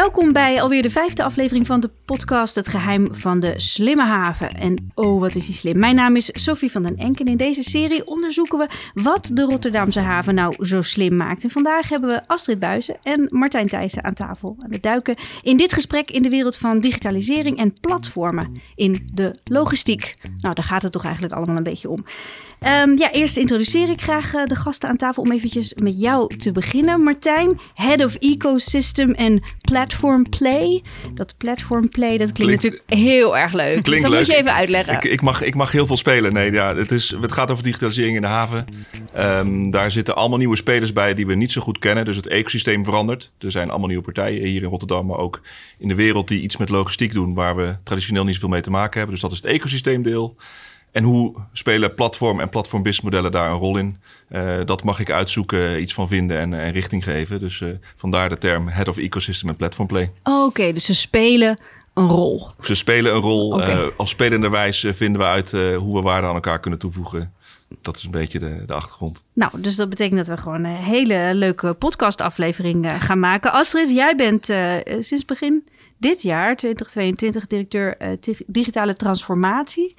Welkom bij alweer de vijfde aflevering van de podcast Het Geheim van de Slimme Haven. En oh, wat is die slim. Mijn naam is Sophie van den Enk en in deze serie onderzoeken we wat de Rotterdamse haven nou zo slim maakt. En vandaag hebben we Astrid Buizen en Martijn Thijssen aan tafel. En we duiken in dit gesprek in de wereld van digitalisering en platformen in de logistiek. Nou, daar gaat het toch eigenlijk allemaal een beetje om. Um, ja, eerst introduceer ik graag uh, de gasten aan tafel om eventjes met jou te beginnen. Martijn, Head of Ecosystem en Platform Play. Dat Platform Play, dat klinkt, natuurlijk heel erg leuk. Klinkt dus dat leuk. moet je even uitleggen. Ik, ik, mag, ik mag heel veel spelen. Nee, ja, het, is, het gaat over digitalisering in de haven. Um, daar zitten allemaal nieuwe spelers bij die we niet zo goed kennen. Dus het ecosysteem verandert. Er zijn allemaal nieuwe partijen hier in Rotterdam, maar ook in de wereld die iets met logistiek doen, waar we traditioneel niet zoveel mee te maken hebben. Dus dat is het ecosysteemdeel. En hoe spelen platform en platform businessmodellen daar een rol in? Uh, dat mag ik uitzoeken, iets van vinden en, en richting geven. Dus uh, vandaar de term Head of Ecosystem en Platform Play. Oké, okay, dus ze spelen een rol. Ze spelen een rol. Okay. Uh, als spelenderwijs vinden we uit hoe we waarde aan elkaar kunnen toevoegen. Dat is een beetje de, de achtergrond. Nou, dus dat betekent dat we gewoon een hele leuke podcastaflevering gaan maken. Astrid, jij bent sinds begin dit jaar, 2022, directeur digitale transformatie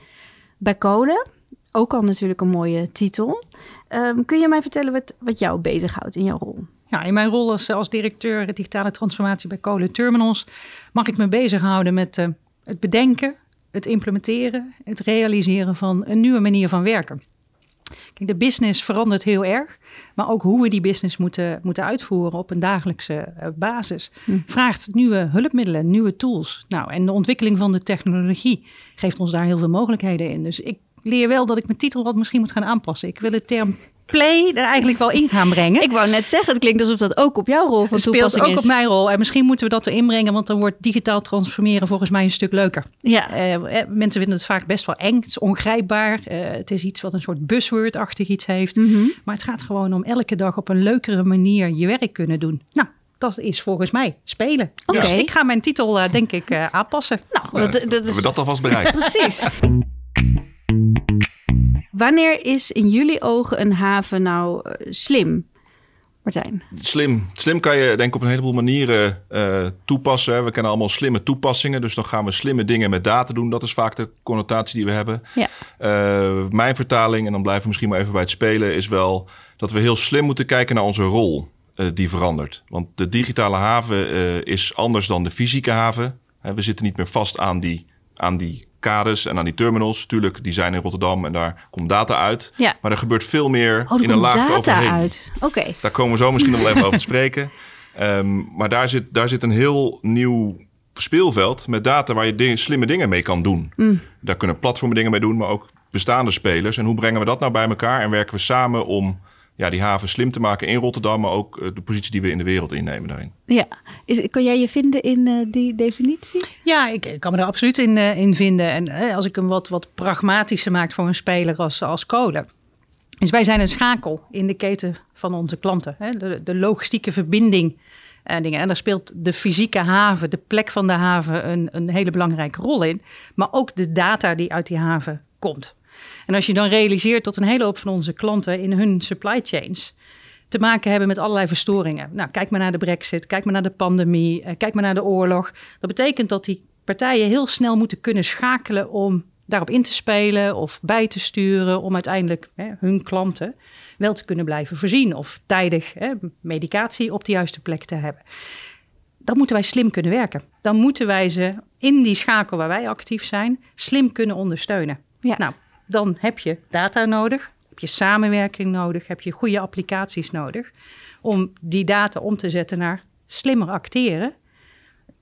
bij Kolen. Ook al natuurlijk een mooie titel. Um, kun je mij vertellen wat, wat jou bezighoudt in jouw rol? Ja, in mijn rol als, directeur digitale transformatie bij Kolen Terminals mag ik me bezighouden met uh, het bedenken, het implementeren, het realiseren van een nieuwe manier van werken. Kijk, de business verandert heel erg, maar ook hoe we die business moeten, moeten uitvoeren op een dagelijkse uh, basis hm. vraagt nieuwe hulpmiddelen, nieuwe tools. Nou, en de ontwikkeling van de technologie geeft ons daar heel veel mogelijkheden in. Dus ik leer wel dat ik mijn titel wat misschien moet gaan aanpassen. Ik wil de term play er eigenlijk wel in gaan brengen. Ik wou net zeggen, het klinkt alsof dat ook op jouw rol van het toepassing speelt ook is. op mijn rol. En misschien moeten we dat erin brengen, want dan wordt digitaal transformeren volgens mij een stuk leuker. Ja. Uh, mensen vinden het vaak best wel eng. Het is ongrijpbaar. Uh, het is iets wat een soort buzzword-achtig iets heeft. Mhm. Mm -hmm. Maar het gaat gewoon om elke dag op een leukere manier je werk kunnen doen. Nou, dat is volgens mij spelen. Oké. Dus ik ga mijn titel uh, denk ik uh, aanpassen. Nou, dat, dat is... Hebben we dat alvast bereikt? Precies. Wanneer is in jullie ogen een haven nou uh, slim? Martijn. Slim. Slim kan je denk ik op een heleboel manieren uh, toepassen. We kennen allemaal slimme toepassingen. Dus dan gaan we slimme dingen met data doen. Dat is vaak de connotatie die we hebben. Ja. Uh, mijn vertaling, en dan blijven we misschien maar even bij het spelen... is wel dat we heel slim moeten kijken naar onze rol uh, die verandert. Want de digitale haven is anders dan de fysieke haven. we zitten niet meer vast aan die, aan die kades en aan die terminals. Tuurlijk, die zijn in Rotterdam en daar komt data uit. Ja. Maar er gebeurt veel meer oh, in een laag data overheen. uit. Oké. Okay. Daar komen we zo misschien nog wel even over te spreken. Um, maar daar zit, daar zit een heel nieuw speelveld met data waar je slimme dingen mee kan doen. Mm. Daar kunnen platformen dingen mee doen, maar ook bestaande spelers. En hoe brengen we dat nou bij elkaar en werken we samen om ja, die haven slim te maken in Rotterdam, maar ook uh, de positie die we in de wereld innemen daarin. Ja, Is, kan jij je vinden in uh, die definitie? Ja, ik, ik, kan me er absoluut in, uh, in vinden. En uh, als ik hem wat, wat pragmatischer maak voor een speler als, als kolen. Dus wij zijn een schakel in de keten van onze klanten. Hè? De, de logistieke verbinding. En, dingen. en daar speelt de fysieke haven, de plek van de haven, een, een hele belangrijke rol in. Maar ook de data die uit die haven komt. En als je dan realiseert dat een hele hoop van onze klanten in hun supply chains te maken hebben met allerlei verstoringen. Nou, kijk maar naar de brexit, kijk maar naar de pandemie, kijk maar naar de oorlog. Dat betekent dat die partijen heel snel moeten kunnen schakelen om daarop in te spelen of bij te sturen om uiteindelijk hè, hun klanten wel te kunnen blijven voorzien of tijdig hè, medicatie op de juiste plek te hebben. Dan moeten wij slim kunnen werken. Dan moeten wij ze in die schakel waar wij actief zijn slim kunnen ondersteunen. Ja. Nou, dan heb je data nodig, heb je samenwerking nodig, heb je goede applicaties nodig om die data om te zetten naar slimmer acteren.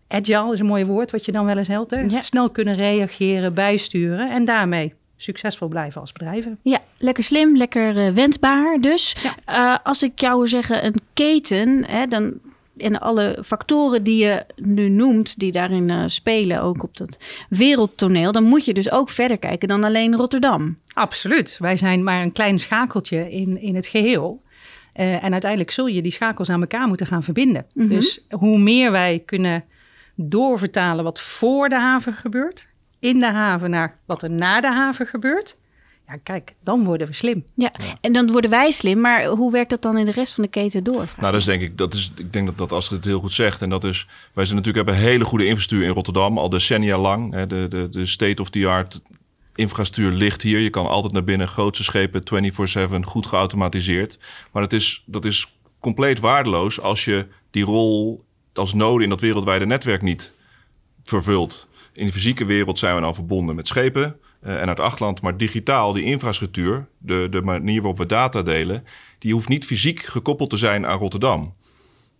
Agile is een mooi woord wat je dan wel eens helpt. Ja. Snel kunnen reageren, bijsturen en daarmee succesvol blijven als bedrijven. Ja, lekker slim, lekker uh, wendbaar dus. Ja. Uh, als ik jou zeggen een keten, hè, dan en alle factoren die je nu noemt, die daarin uh, spelen, ook op dat wereldtoneel, dan moet je dus ook verder kijken dan alleen Rotterdam. Absoluut. Wij zijn maar een klein schakeltje in, in het geheel. Uh, en uiteindelijk zul je die schakels aan elkaar moeten gaan verbinden. Mhm. Mm -hmm. Dus hoe meer wij kunnen doorvertalen wat voor de haven gebeurt, in de haven naar wat er na de haven gebeurt, Ja, kijk, dan worden we slim. Ja. en dan worden wij slim. Maar hoe werkt dat dan in de rest van de keten door? Nou, dat is denk ik, dat is, ik denk dat, dat Astrid het heel goed zegt. En dat is, wij zijn natuurlijk hebben hele goede infrastructuur in Rotterdam, al decennia lang. Hè, de, de, de state-of-the-art infrastructuur ligt hier. Je kan altijd naar binnen, grootste schepen, 24-7, goed geautomatiseerd. Maar het is, dat is compleet waardeloos als je die rol als node in dat wereldwijde netwerk niet vervult. In de fysieke wereld zijn we nou verbonden met schepen en uit Achtland. Maar digitaal, die infrastructuur, de, de manier waarop we data delen... die hoeft niet fysiek gekoppeld te zijn aan Rotterdam.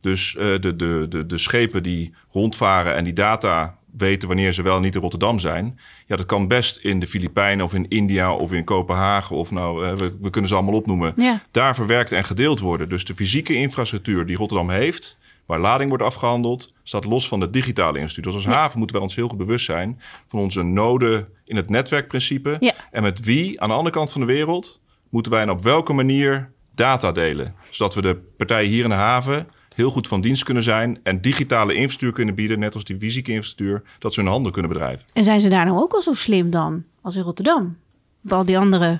Dus uh, de, de, de, de schepen die rondvaren en die data weten wanneer ze wel en niet in Rotterdam zijn. Ja, dat kan best in de Filipijnen of in India of in Kopenhagen of nou, uh, we, we, kunnen ze allemaal opnoemen. Ja. Daar verwerkt en gedeeld worden. Dus de fysieke infrastructuur die Rotterdam heeft, waar lading wordt afgehandeld, staat los van de digitale infrastructuur. Dus als Ja. haven moeten wij ons heel goed bewust zijn van onze noden in het netwerkprincipe. Ja. En met wie aan de andere kant van de wereld moeten wij en op welke manier data delen. Zodat we de partijen hier in de haven heel goed van dienst kunnen zijn en digitale infrastructuur kunnen bieden, net als die fysieke infrastructuur, dat ze hun handen kunnen bedrijven. En zijn ze daar nou ook al zo slim dan als in Rotterdam? Op al die andere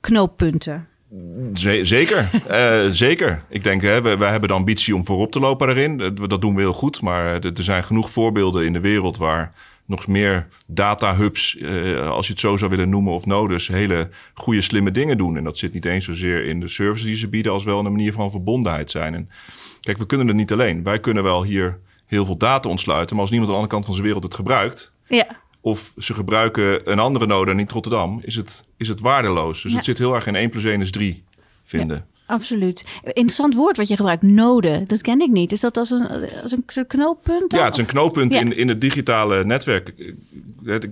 knooppunten. Ze- zeker, Eh, zeker. Ik denk, hè, wij hebben de ambitie om voorop te lopen daarin. Dat doen we heel goed, maar er zijn genoeg voorbeelden in de wereld waar nog meer data hubs, eh, als je het zo zou willen noemen, of nodes, hele goede, slimme dingen doen. En dat zit niet eens zozeer in de services die ze bieden, als wel in de manier van verbondenheid zijn. Kijk, we kunnen het niet alleen. Wij kunnen wel hier heel veel data ontsluiten, maar als niemand aan de andere kant van zijn wereld het gebruikt, Ja, of ze gebruiken een andere node en niet Rotterdam, is het, is het waardeloos. Dus Ja. het zit heel erg in 1 plus 1 is 3 vinden. absoluut. Interessant woord wat je gebruikt. Node. Dat ken ik niet. Is dat als een, als een knooppunt? dan? Ja, het is een knooppunt Ja. in, in het digitale netwerk.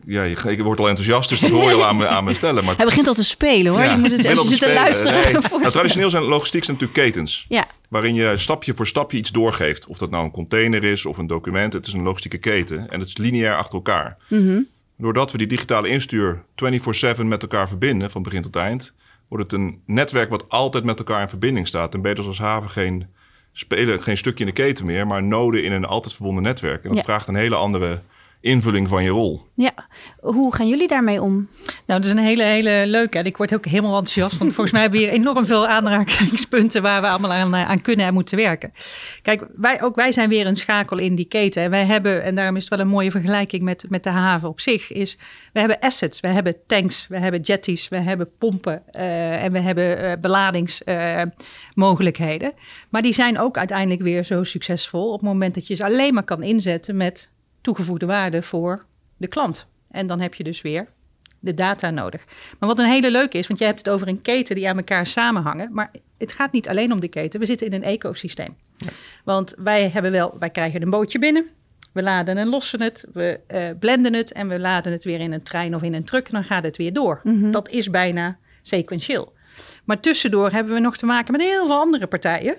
Ja, je, je wordt al enthousiast, dus dat hoor je al aan me, aan me stellen. Maar Hij begint al te spelen hoor. Je moet het ik als al je zit te luisteren. Nee. Nou, traditioneel zijn logistiek zijn natuurlijk ketens. Ja, Waarin je stapje voor stapje iets doorgeeft. Of dat nou een container is of een document. Het is een logistieke keten. En het is lineair achter elkaar. Mhm. Doordat we die digitale instuur 24-7 met elkaar verbinden, van begin tot eind, wordt het een netwerk wat altijd met elkaar in verbinding staat. En ben je dus als haven geen, spelen, geen stukje in de keten meer, maar noden in een altijd verbonden netwerk. En dat Ja. vraagt een hele andere invulling van je rol. ja. Hoe gaan jullie daarmee om? Nou, dat is een hele, hele leuke. En ik word ook helemaal enthousiast. Want volgens mij hebben we hier enorm veel aanrakingspunten waar we allemaal aan, eh, aan kunnen en moeten werken. Kijk, wij, ook wij zijn weer een schakel in die keten. En wij hebben, en daarom is het wel een mooie vergelijking met, met de haven op zich, is we hebben assets. We hebben tanks, we hebben jetties, we hebben pompen eh, en we hebben eh, beladingsmogelijkheden. maar die zijn ook uiteindelijk weer zo succesvol op het moment dat je ze alleen maar kan inzetten met toegevoegde waarde voor de klant. En dan heb je dus weer de data nodig. Maar wat een hele leuke is, want jij hebt het over een keten die aan elkaar samenhangen. Maar het gaat niet alleen om de keten. We zitten in een ecosysteem. Want wij hebben wel, wij krijgen een bootje binnen. We laden en lossen het. We eh, blenden het en we laden het weer in een trein of in een truck. En dan gaat het weer door. Dat is bijna sequentieel. Maar tussendoor hebben we nog te maken met heel veel andere partijen.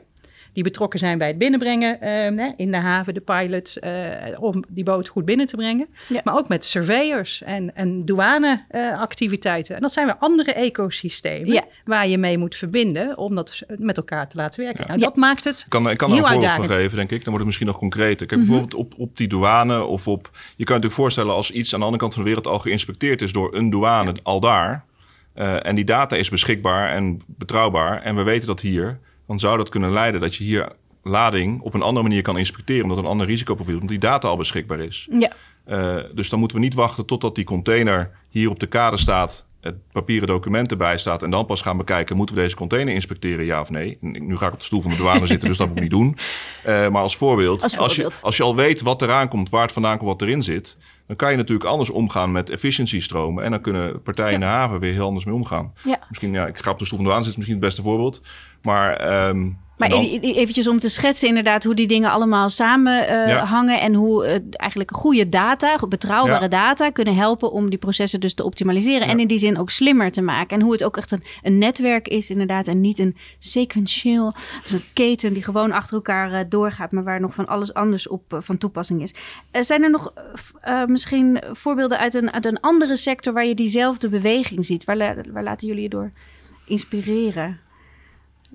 Die betrokken zijn bij het binnenbrengen eh, hè, in de haven, de pilots, eh, om die boot goed binnen te brengen. Ja. Maar ook met surveyors en, en douaneactiviteiten. en dat zijn weer andere ecosystemen Ja. waar je mee moet verbinden om dat met elkaar te laten werken. Nou, Ja. dat maakt het Ik kan, ik kan daar heel een voorbeeld van geven, denk ik. Dan wordt het misschien nog concreter. Kijk, Mhm. bijvoorbeeld op, op die douane of op... Je kan je natuurlijk voorstellen als iets aan de andere kant van de wereld al geïnspecteerd is door een douane al daar. eh, en die data is beschikbaar en betrouwbaar. En we weten dat hier. Dan zou dat kunnen leiden dat je hier lading op een andere manier kan inspecteren. Omdat een ander risicoprofiel, omdat die data al beschikbaar is. Ja, Eh, dus dan moeten we niet wachten totdat die container hier op de kade staat, het papieren document erbij staat en dan pas gaan bekijken, moeten we deze container inspecteren, ja of nee? En Nu ga ik op de stoel van de douane zitten, dus dat moet ik niet doen. Eh, maar als voorbeeld, Als je, als je al weet wat eraan komt, waar het vandaan komt, wat erin zit, dan kan je natuurlijk anders omgaan met efficiëntiestromen en dan kunnen partijen in de haven weer heel anders mee omgaan. ja. Misschien, ja, ik ga op de stoel van de douane zitten, misschien het beste voorbeeld. Maar, ehm, Maar dan- eventjes om te schetsen inderdaad hoe die dingen allemaal samenhangen Ja. hangen en hoe eh, eigenlijk goede data, betrouwbare Ja. data kunnen helpen om die processen dus te optimaliseren en in die zin ook slimmer te maken. En hoe het ook echt een, een netwerk is inderdaad en niet een sequentieel soort keten die gewoon achter elkaar eh, doorgaat, maar waar nog van alles anders op eh, van toepassing is. Eh, zijn er nog eh, eh, misschien voorbeelden uit een, uit een andere sector waar je diezelfde beweging ziet? Waar, waar laten jullie je door inspireren?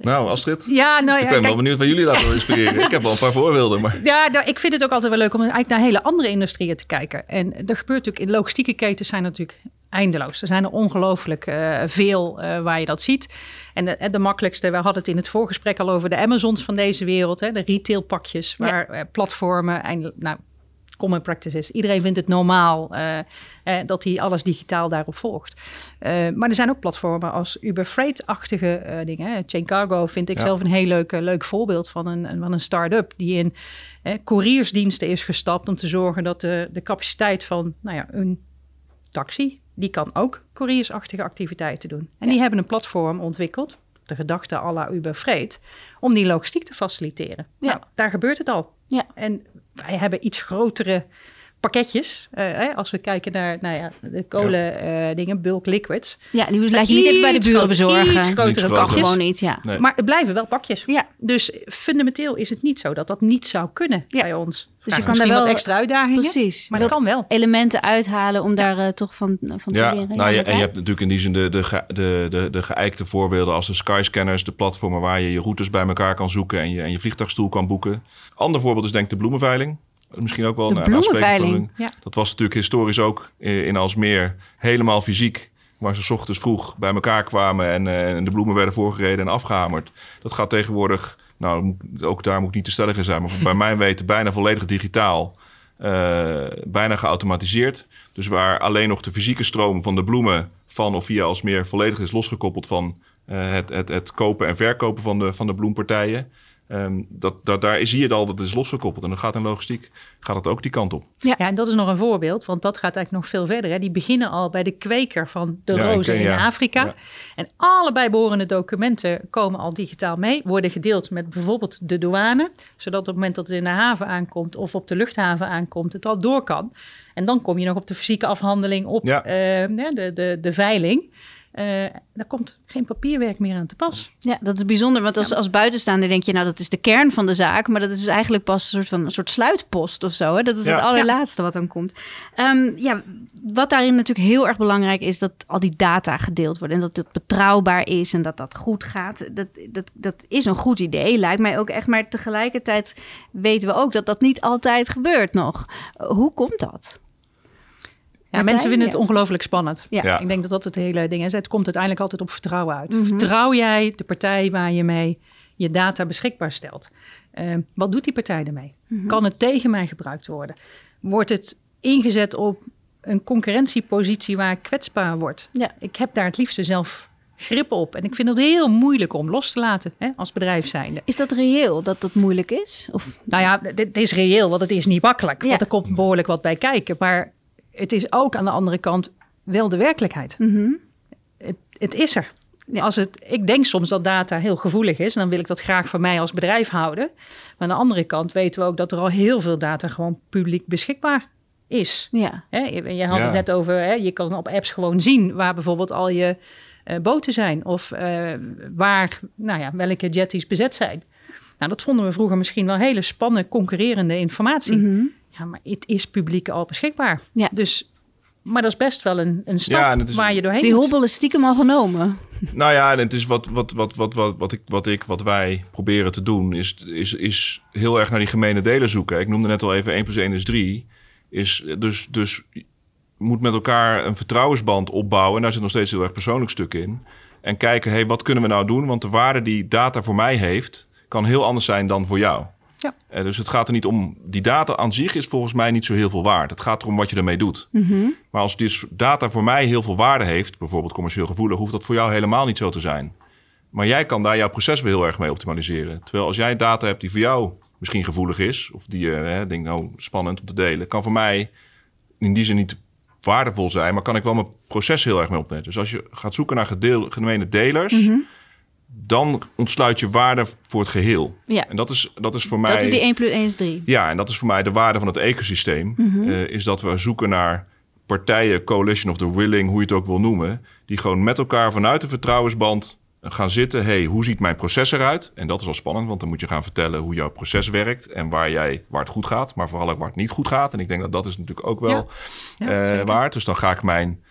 Nou, Astrid, Ja, nou ik ben wel benieuwd wat jullie laten inspireren. ik heb wel een paar voorbeelden, maar... Ja, nou, ik vind het ook altijd wel leuk om eigenlijk naar hele andere industrieën te kijken. En er gebeurt natuurlijk in logistieke ketens zijn natuurlijk eindeloos. Er zijn er ongelooflijk uh, veel uh, waar je dat ziet. En de, de, makkelijkste, we hadden het in het voorgesprek al over de Amazons van deze wereld. Hè, de retailpakjes, waar ja. platformen, en, nou, common practices. Iedereen vindt het normaal uh, uh, dat hij alles digitaal daarop volgt. Uh, maar er zijn ook platformen als Uber Freight-achtige dingen. Chain Cargo vind ik ja. zelf een heel leuk, leuk voorbeeld van een, van een start-up die in couriersdiensten is gestapt om te zorgen dat de, de capaciteit van nou ja, een taxi, die kan ook couriersachtige activiteiten doen. En ja. die hebben een platform ontwikkeld, de gedachte à la Uber Freight, om die logistiek te faciliteren. Ja. Nou, daar gebeurt het al. Ja. En wij hebben iets grotere pakketjes. Uh, hè, als we kijken naar nou ja, de kolen ja. uh, dingen, bulk liquids. Ja, die laat je niet even bij de buren bezorgen. Iets grotere pakjes. Gewoon niet, ja. Nee. Maar het blijven wel pakjes. Ja. Dus fundamenteel is het niet zo dat dat niet zou kunnen ja. bij ons. Dus je kan daar wel wat extra uitdagingen. Precies. Maar dat kan wel. Elementen uithalen om daar uh, toch van, van te ja, leren. Nou, ja, en je hebt natuurlijk in die zin de, de, de, de, de geëikte voorbeelden als de Skyscanners, de platformen waar je je routes bij elkaar kan zoeken en je, en je vliegtuigstoel kan boeken. Ander voorbeeld is denk ik de bloemenveiling. Misschien ook wel de een bloemenveiling. Ja. Dat was natuurlijk historisch ook in Alsmeer helemaal fysiek. Waar ze ochtends vroeg bij elkaar kwamen en, uh, en de bloemen werden voorgereden en afgehamerd. Dat gaat tegenwoordig, nou ook daar moet ik niet te stellig in zijn, maar bij mijn weten bijna volledig digitaal. Uh, bijna geautomatiseerd. Dus waar alleen nog de fysieke stroom van de bloemen van of via Alsmeer volledig is losgekoppeld van uh, het, het, het kopen en verkopen van de, van de bloempartijen. Um, dat, dat, daar zie je al dat het is losgekoppeld. En dan gaat in logistiek gaat het ook die kant op. Ja. ja, en dat is nog een voorbeeld, want dat gaat eigenlijk nog veel verder. Hè. Die beginnen al bij de kweker van de ja, rozen in, in Afrika. Ja. En allebei behorende documenten komen al digitaal mee, worden gedeeld met bijvoorbeeld de douane, zodat op het moment dat het in de haven aankomt of op de luchthaven aankomt, het al door kan. En dan kom je nog op de fysieke afhandeling, op uh, de, de, de veiling. Uh, daar komt geen papierwerk meer aan te pas. Ja, dat is bijzonder. Want als, als buitenstaander denk je, nou, dat is de kern van de zaak. Maar dat is dus eigenlijk pas een soort van een soort sluitpost of zo. Hè? Dat is ja. het allerlaatste wat dan komt. Um, ja, wat daarin natuurlijk heel erg belangrijk is, dat al die data gedeeld worden. En dat het betrouwbaar is en dat dat goed gaat. Dat, dat, dat is een goed idee, lijkt mij ook echt. Maar tegelijkertijd weten we ook dat dat niet altijd gebeurt nog. Hoe komt dat? Ja, mensen vinden het ongelooflijk spannend. Ja. ja. Ik denk dat dat het hele ding is. Het komt uiteindelijk altijd op vertrouwen uit. Mm -hmm. Vertrouw jij de partij waar je mee je data beschikbaar stelt? Uh, wat doet die partij ermee? Mm -hmm. Kan het tegen mij gebruikt worden? Wordt het ingezet op een concurrentiepositie waar ik kwetsbaar word? Ja. Ik heb daar het liefste zelf grip op. En ik vind het heel moeilijk om los te laten hè, als bedrijf zijnde. Is dat reëel dat dat moeilijk is? Of? Nou ja, dit is reëel, want het is niet makkelijk. Ja. Want er komt behoorlijk wat bij kijken. Maar het is ook aan de andere kant wel de werkelijkheid. Mm -hmm. het, het, is er. Ja. Als het, ik denk soms dat data heel gevoelig is en dan wil ik dat graag voor mij als bedrijf houden. Maar aan de andere kant weten we ook dat er al heel veel data gewoon publiek beschikbaar is. Ja. Hè, je had ja. het net over, hè, je kan op apps gewoon zien waar bijvoorbeeld al je uh, boten zijn of uh, waar, nou ja, welke jetties bezet zijn. Nou, dat vonden we vroeger misschien wel hele spannende, concurrerende informatie. Mm -hmm. Ja, maar het is publiek al beschikbaar. Ja. Dus, maar dat is best wel een, een stap ja, is, waar je doorheen Die hobbel is stiekem al genomen. Nou ja, en het is wat, wat, wat, wat, wat, wat, ik, wat ik, wat wij proberen te doen, is, is, is heel erg naar die gemene delen zoeken. Ik noemde net al even 1 plus 1 is 3. Is dus, dus moet met elkaar een vertrouwensband opbouwen. En daar zit nog steeds heel erg persoonlijk stuk in. En kijken, hey, wat kunnen we nou doen? Want de waarde die data voor mij heeft, kan heel anders zijn dan voor jou. Ja. Uh, dus het gaat er niet om. Die data aan zich is volgens mij niet zo heel veel waard. Het gaat erom wat je ermee doet. Mm -hmm. Maar als dus data voor mij heel veel waarde heeft, bijvoorbeeld commercieel gevoelig, hoeft dat voor jou helemaal niet zo te zijn. Maar jij kan daar jouw proces weer heel erg mee optimaliseren. Terwijl als jij data hebt die voor jou misschien gevoelig is, of die je uh, denkt, nou spannend om te delen, kan voor mij in die zin niet waardevol zijn, maar kan ik wel mijn proces heel erg mee opnemen. Dus als je gaat zoeken naar gedeel, gemene delers. Mhm. Mm -hmm dan ontsluit je waarde voor het geheel. Ja. En dat is, dat is voor mij... Dat is die 1 plus 1 is 3. Ja, en dat is voor mij de waarde van het ecosysteem. Mhm. Mm -hmm. uh, is dat we zoeken naar partijen, coalition of the willing, hoe je het ook wil noemen... die gewoon met elkaar vanuit de vertrouwensband gaan zitten. hey, hoe ziet mijn proces eruit? En dat is al spannend, want dan moet je gaan vertellen hoe jouw proces werkt... en waar, jij, waar het goed gaat, maar vooral ook waar het niet goed gaat. En ik denk dat dat is natuurlijk ook wel ja. Ja, uh, waard. Dus dan ga ik mijn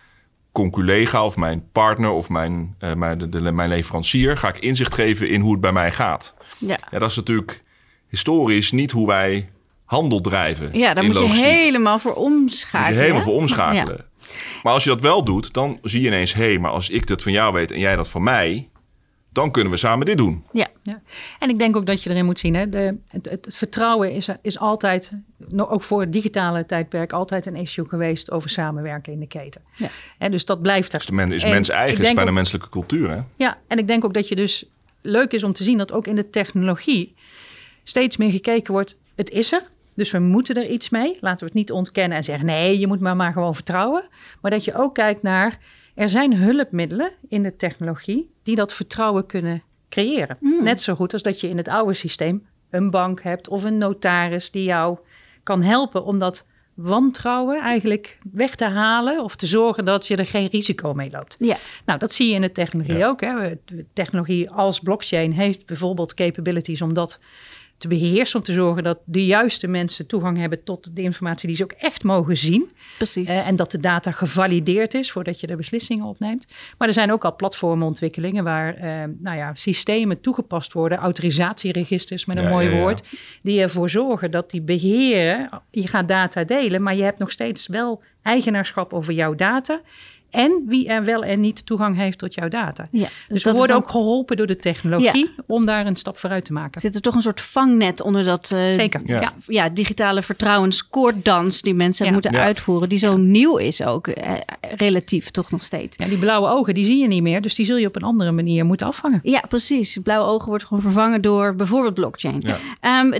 conculega of mijn partner of mijn, uh, mijn, de, de, mijn leverancier... ga ik inzicht geven in hoe het bij mij gaat. Ja. ja dat is natuurlijk historisch niet hoe wij handel drijven. Ja, daar moet logistiek. je helemaal voor omschakelen. Moet je helemaal voor omschakelen. Ja. Maar als je dat wel doet, dan zie je ineens... hé, hey, maar als ik dat van jou weet en jij dat van mij... dan kunnen we samen dit doen. Ja. Ja. En ik denk ook dat je erin moet zien, hè, de, het, vertrouwen is, is altijd, ook voor het digitale tijdperk, altijd een issue geweest over samenwerken in de keten. Ja. En dus dat blijft er. Dus de men is En mens eigen, is bijna ook- menselijke cultuur. Hè? Ja, en ik denk ook dat je dus leuk is om te zien dat ook in de technologie steeds meer gekeken wordt. Het is er, dus we moeten er iets mee. Laten we het niet ontkennen en zeggen nee, je moet maar, maar gewoon vertrouwen. Maar dat je ook kijkt naar, er zijn hulpmiddelen in de technologie die dat vertrouwen kunnen creëren. Net zo goed als dat je in het oude systeem een bank hebt of een notaris die jou kan helpen om dat wantrouwen eigenlijk weg te halen of te zorgen dat je er geen risico mee loopt. Ja. Nou, dat zie je in de technologie Ja. ook. Hè. De Technologie als blockchain heeft bijvoorbeeld capabilities om dat te beheersen. Om te zorgen dat de juiste mensen toegang hebben tot de informatie die ze ook echt mogen zien. Precies. Eh, en dat de data gevalideerd is voordat je de beslissingen opneemt. Maar er zijn ook al platformontwikkelingen waar eh, nou ja, systemen toegepast worden. Autorisatieregisters met een Ja, mooi ja, ja. woord. Die ervoor zorgen dat die beheren. Je gaat data delen, maar je hebt nog steeds wel eigenaarschap over jouw data. En wie er wel en niet toegang heeft tot jouw data. ja. Dus, we dat is worden dan- ook geholpen door de technologie om daar een stap vooruit te maken. Zit er toch een soort vangnet onder dat eh, Zeker. Ja. Ja. ja, digitale vertrouwenskoorddans die mensen Ja. moeten Ja. uitvoeren, die zo nieuw is ook, eh, relatief toch nog steeds. Ja, die blauwe ogen, die zie je niet meer. Dus die zul je op een andere manier moeten afvangen. Ja, precies. Blauwe ogen wordt gewoon vervangen door bijvoorbeeld blockchain. Ja. Ehm,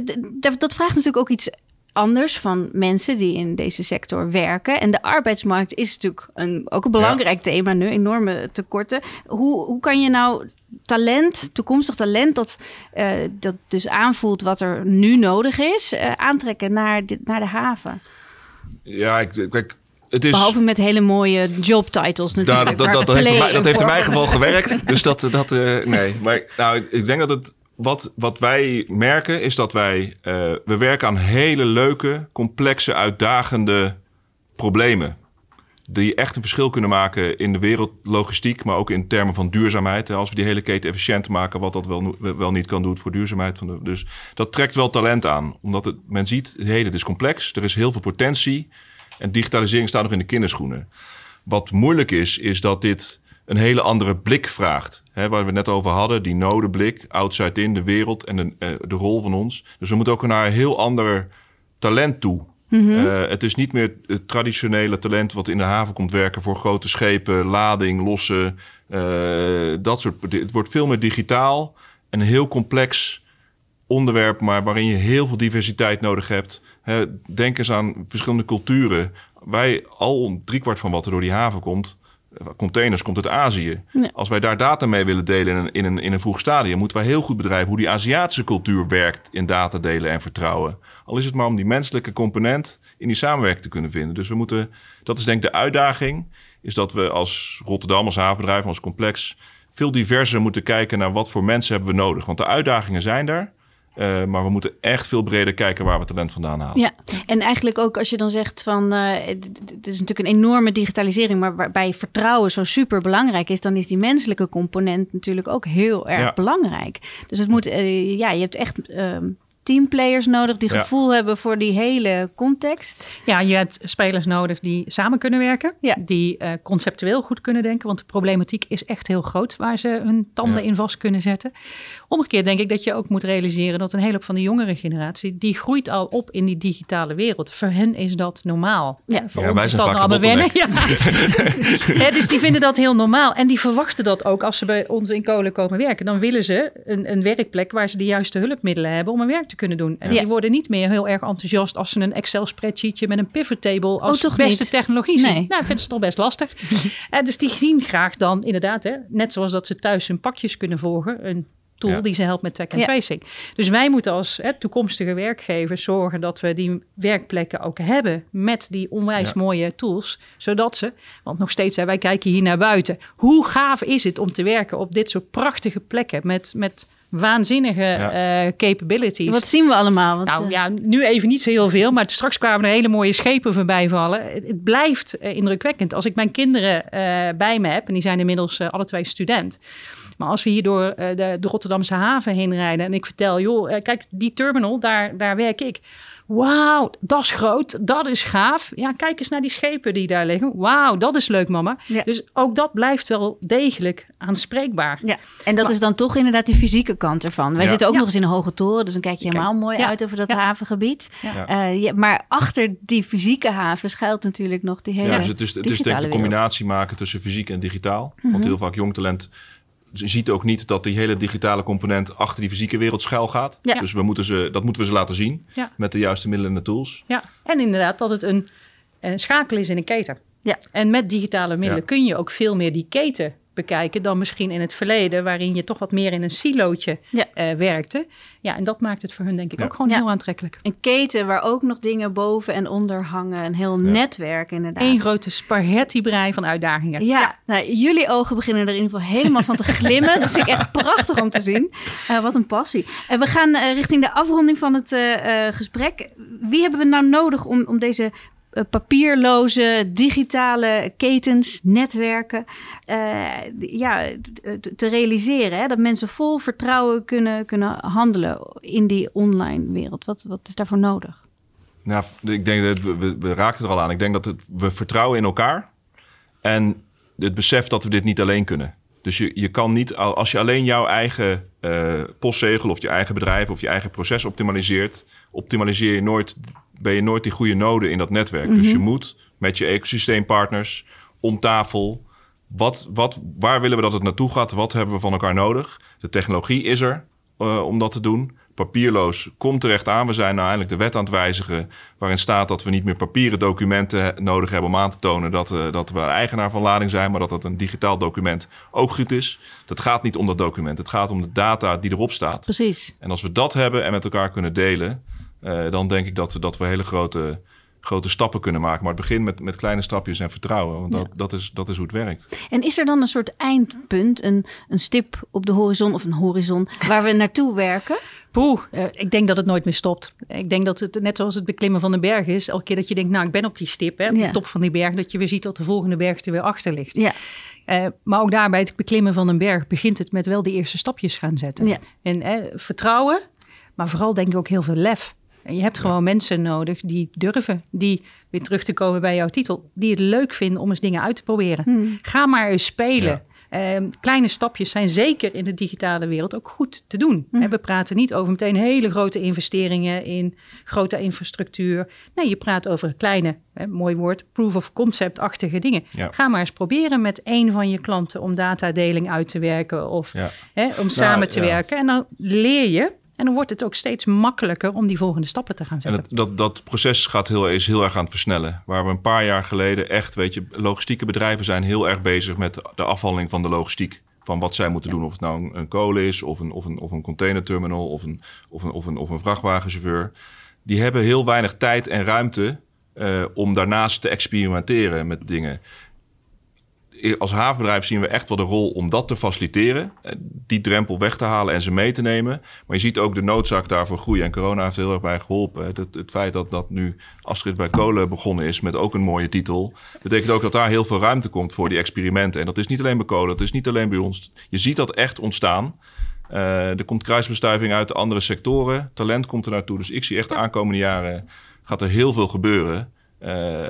dat vraagt natuurlijk ook iets anders van mensen die in deze sector werken. En de arbeidsmarkt is natuurlijk een, ook een belangrijk thema nu, enorme tekorten. Hoe, hoe kan je nou talent, toekomstig talent, dat, eh, dat dus aanvoelt wat er nu nodig is, eh, aantrekken naar de, naar de haven? Ja, ik, kijk, het is... Behalve met hele mooie jobtitles Nou, natuurlijk. dat, dat, dat, waar heeft, mij- dat heeft in mijn geval gewerkt. Dus dat, dat eh, nee. Maar nou, ik denk dat het, wat, wat wij merken is dat wij, eh, we werken aan hele leuke, complexe, uitdagende problemen. Die echt een verschil kunnen maken in de wereldlogistiek, maar ook in termen van duurzaamheid. Als we die hele keten efficiënt maken, wat dat wel, wel niet kan doen voor duurzaamheid. Van dus dat trekt wel talent aan. Omdat het, men ziet, hey, het is complex, er is heel veel potentie. En digitalisering staat nog in de kinderschoenen. Wat moeilijk is, is dat dit een hele andere blik vraagt. Hè, waar we het net over hadden, die nodeblik, outside in, de wereld en de, eh, de rol van ons. Dus we moeten ook naar een heel ander talent toe. Eh, het is niet meer het traditionele talent wat in de haven komt werken voor grote schepen, lading, lossen, eh, dat soort. Het wordt veel meer digitaal en een heel complex onderwerp, maar waarin je heel veel diversiteit nodig hebt. Hè, denk eens aan verschillende culturen. Wij, al driekwart van wat er door die haven komt, containers, komt uit Azië. Als wij daar data mee willen delen in een, in, een, in een vroeg stadium, moeten wij heel goed bedrijven hoe die Aziatische cultuur werkt in data delen en vertrouwen. Al is het maar om die menselijke component in die samenwerking te kunnen vinden. Dus we moeten, dat is denk ik de uitdaging, is dat we als Rotterdam, als havenbedrijf, als complex, veel diverser moeten kijken naar wat voor mensen hebben we nodig. Want de uitdagingen zijn er. Eh, maar we moeten echt veel breder kijken waar we talent vandaan halen. Ja, en eigenlijk ook als je dan zegt van, eh, het is natuurlijk een enorme digitalisering, maar waarbij vertrouwen zo super belangrijk is, dan is die menselijke component natuurlijk ook heel erg Ja. belangrijk. Dus het moet, eh, ja, je hebt echt ehm, teamplayers nodig die Ja. gevoel hebben voor die hele context. Ja, je hebt spelers nodig die samen kunnen werken. Ja. Die eh, conceptueel goed kunnen denken. Want de problematiek is echt heel groot waar ze hun tanden Ja. in vast kunnen zetten. Omgekeerd denk ik dat je ook moet realiseren dat een hele hoop van de jongere generatie... die groeit al op in die digitale wereld. Voor hen is dat normaal. Ja. Eh, Voor Ja, ons wij zijn dat vaak nog de allemaal wennen. Ja. Ja, dus die vinden dat heel normaal. En die verwachten dat ook als ze bij ons in kolen komen werken. Dan willen ze een, een werkplek waar ze de juiste hulpmiddelen hebben om hun werk te kunnen doen. En Ja. die worden niet meer heel erg enthousiast als ze een Excel spreadsheetje met een pivot table als Oh, toch beste niet? technologie zien. Nee. Nou, vinden ze toch best lastig. en dus die zien graag dan inderdaad, hè, net zoals dat ze thuis hun pakjes kunnen volgen, een tool Ja. die ze helpt met track and Ja. tracing. Dus wij moeten als hè, toekomstige werkgevers zorgen dat we die werkplekken ook hebben met die onwijs Ja. mooie tools, zodat ze, want nog steeds, hè, wij kijken hier naar buiten, hoe gaaf is het om te werken op dit soort prachtige plekken met, met waanzinnige Ja. eh, capabilities. Wat zien we allemaal? Want, Nou eh, ja, nu even niet zo heel veel, maar straks kwamen er hele mooie schepen voorbij vallen. Het, het blijft eh, indrukwekkend. Als ik mijn kinderen eh, bij me heb, en die zijn inmiddels alle twee student. Maar als we hier door eh, de, de Rotterdamse haven heen rijden en ik vertel, joh, kijk, die terminal, daar, daar werk ik. Wauw, dat is groot, dat is gaaf. Ja, kijk eens naar die schepen die daar liggen. Wauw, dat is leuk, mama. Ja. Dus ook dat blijft wel degelijk aanspreekbaar. Ja, en dat Maar- is dan toch inderdaad die fysieke kant ervan. Wij Ja. zitten ook Ja. nog eens in een hoge toren, dus dan kijk je helemaal mooi Ja. uit over dat Ja. havengebied. Ja. Eh, ja, maar achter die fysieke haven schuilt natuurlijk nog die hele Ja, dus het is, het is denk ik de wereld. combinatie maken tussen fysiek en digitaal. Want heel vaak jong talent ziet ook niet dat die hele digitale component achter die fysieke wereld schuil gaat. Ja. Dus we moeten ze, dat moeten we ze laten zien Ja. met de juiste middelen en de tools. Ja, en inderdaad dat het een, een schakel is in een keten. Ja. En met digitale middelen Ja. kun je ook veel meer die keten bekijken dan misschien in het verleden, waarin je toch wat meer in een silootje Ja. eh, werkte. Ja, en dat maakt het voor hun denk ik Ja. ook gewoon Ja. heel aantrekkelijk. Een keten waar ook nog dingen boven en onder hangen. Een heel netwerk inderdaad. Eén grote spaghetti-brei van uitdagingen. Ja, Nou, jullie ogen beginnen er in ieder geval helemaal van te glimmen. Dat vind ik echt prachtig om te zien. Eh, wat een passie. En we gaan eh, richting de afronding van het eh, eh, gesprek. Wie hebben we nou nodig om, om deze eh, papierloze, digitale ketens, netwerken, eh, ja, te- te realiseren? Hè? Dat mensen vol vertrouwen kunnen, kunnen handelen in die online wereld. Wat, wat is daarvoor nodig? Nou, ik denk dat we, we, we raakten er al aan. Ik denk dat het, we vertrouwen in elkaar. En het besef dat we dit niet alleen kunnen. Dus je, je kan niet, al- als je alleen jouw eigen eh, postzegel of je eigen bedrijf of je eigen proces optimaliseert, optimaliseer je nooit, ben je nooit die goede node in dat netwerk. Dus je moet met je ecosysteempartners om tafel. Wat, wat, waar willen we dat het naartoe gaat? Wat hebben we van elkaar nodig? De technologie is er eh, om dat te doen. Papierloos komt terecht aan. We zijn nou eindelijk de wet aan het wijzigen. waarin staat dat we niet meer papieren documenten nodig hebben om aan te tonen dat, eh, dat we eigenaar van lading zijn. maar dat dat een digitaal document ook goed is. Het gaat niet om dat document. Het gaat om de data die erop staat. Precies. En als we dat hebben en met elkaar kunnen delen. eh, dan denk ik dat, dat we hele grote, grote stappen kunnen maken. Maar het begint met, met kleine stapjes en vertrouwen. Want dat, dat, is, dat is hoe het werkt. En is er dan een soort eindpunt, een, een stip op de horizon of een horizon waar we naartoe werken? Poeh, eh, ik denk dat het nooit meer stopt. Ik denk dat het net zoals het beklimmen van de berg is. Elke keer dat je denkt, nou ik ben op die stip, hè, op Ja. de top van die berg. Dat je weer ziet dat de volgende berg er weer achter ligt. Ja, Eh, maar ook daar bij het beklimmen van een berg begint het met wel de eerste stapjes gaan zetten. Ja. En eh, vertrouwen, maar vooral denk ik ook heel veel lef. En je hebt gewoon mensen nodig die durven, die weer terug te komen bij jouw titel, die het leuk vinden om eens dingen uit te proberen. Ga maar eens spelen. Ehm, kleine stapjes zijn zeker in de digitale wereld ook goed te doen. Hè, We praten niet over meteen hele grote investeringen in grote infrastructuur. Nee, je praat over kleine, hè, mooi woord, proof of concept-achtige dingen. Ja. Ga maar eens proberen met één van je klanten om datadeling uit te werken of Ja. hè, om samen te ja. werken. En dan leer je. En dan wordt het ook steeds makkelijker om die volgende stappen te gaan En zetten. het, dat, dat proces gaat heel, is heel erg aan het versnellen. Waar we een paar jaar geleden echt, weet je, logistieke bedrijven zijn heel erg bezig met de afhandeling van de logistiek. Van wat zij moeten doen. Of het nou een, een kolen is, of een, of een, of een containerterminal, of een, of, een, of, een, of een vrachtwagenchauffeur. Die hebben heel weinig tijd en ruimte eh, om daarnaast te experimenteren met dingen. Als havenbedrijf zien we echt wel de rol om dat te faciliteren. eh, Die drempel weg te halen en ze mee te nemen. Maar je ziet ook de noodzaak daarvoor groeien. En corona heeft heel erg bij geholpen. Het, het feit dat, dat nu Astrid bij kolen begonnen is met ook een mooie titel. Betekent ook dat daar heel veel ruimte komt voor die experimenten. En dat is niet alleen bij kolen, dat is niet alleen bij ons. Je ziet dat echt ontstaan. Eh, er komt kruisbestuiving uit de andere sectoren. Talent komt er naartoe. Dus ik zie echt de aankomende jaren gaat er heel veel gebeuren. Eh,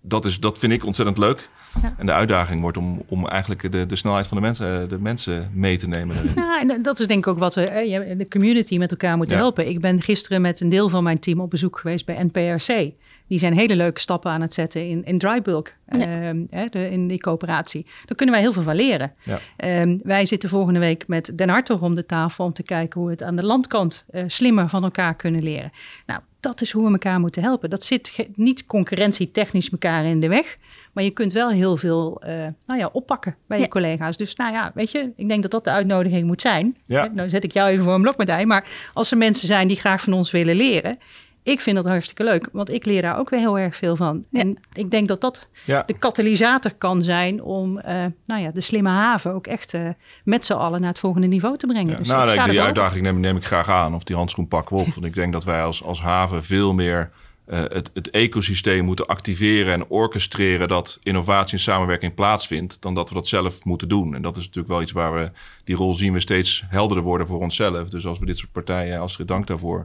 dat, is, dat vind ik ontzettend leuk. Ja. En de uitdaging wordt om, om eigenlijk de, de snelheid van de mensen, de mensen mee te nemen. daarin. Ja, en dat is denk ik ook wat we eh, de community met elkaar moeten Ja. helpen. Ik ben gisteren met een deel van mijn team op bezoek geweest bij NPRC. Die zijn hele leuke stappen aan het zetten in, in dry bulk, ehm, hè, de, in die coöperatie. Daar kunnen wij heel veel van leren. Ja. Ehm, wij zitten volgende week met Den Hartog om de tafel om te kijken hoe we het aan de landkant eh, slimmer van elkaar kunnen leren. Nou, dat is hoe we elkaar moeten helpen. Dat zit niet concurrentietechnisch elkaar in de weg. Maar je kunt wel heel veel eh, nou ja, oppakken bij Ja. je collega's. Dus nou ja, weet je, ik denk dat dat de uitnodiging moet zijn. Ja. Hè, Nou zet ik jou even voor een blokmedaille. Maar als er mensen zijn die graag van ons willen leren... Ik vind dat hartstikke leuk, want ik leer daar ook weer heel erg veel van. Ja. En ik denk dat dat Ja. de katalysator kan zijn om eh, nou ja, de slimme haven ook echt eh, met z'n allen naar het volgende niveau te brengen. Ja, Dus nou, ik sta nee, die uitdaging neem, neem ik graag aan. Of die handschoen pakken we op. Want ik denk dat wij als, als haven veel meer uh, het, het, ecosysteem moeten activeren en orchestreren dat innovatie en samenwerking plaatsvindt, dan dat we dat zelf moeten doen. En dat is natuurlijk wel iets waar we, die rol zien we steeds helderder worden voor onszelf. Dus als we dit soort partijen, als dank daarvoor,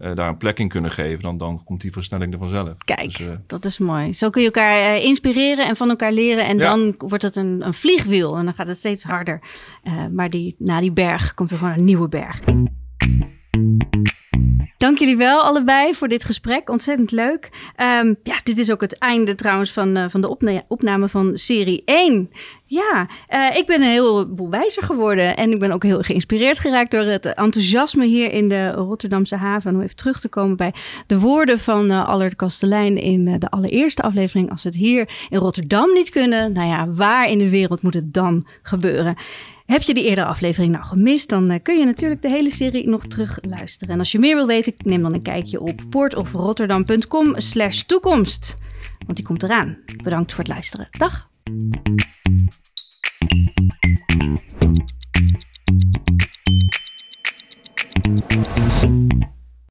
uh, daar een plek in kunnen geven, dan, dan komt die versnelling er vanzelf. Kijk, dus, uh, dat is mooi. Zo kun je elkaar uh, inspireren en van elkaar leren. En ja. dan wordt het een, een, vliegwiel en dan gaat het steeds harder. maar die, na die berg komt er gewoon een nieuwe berg. Dank jullie wel allebei voor dit gesprek. Ontzettend leuk. Um, ja, dit is ook het einde trouwens van, uh, van de opna opname van serie 1. Ja, uh, ik ben een heleboel wijzer geworden. En ik ben ook heel geïnspireerd geraakt door het enthousiasme hier in de Rotterdamse haven. Om even terug te komen bij de woorden van uh, Allard Kastelein in de allereerste aflevering. Als we het hier in Rotterdam niet kunnen, nou ja, waar in de wereld moet het dan gebeuren? Heb je die eerdere aflevering nou gemist, dan eh, kun je natuurlijk de hele serie nog terug luisteren. En als je meer wil weten, neem dan een kijkje op poortofrotterdam.com slash toekomst. Want die komt eraan. Bedankt voor het luisteren. Dag!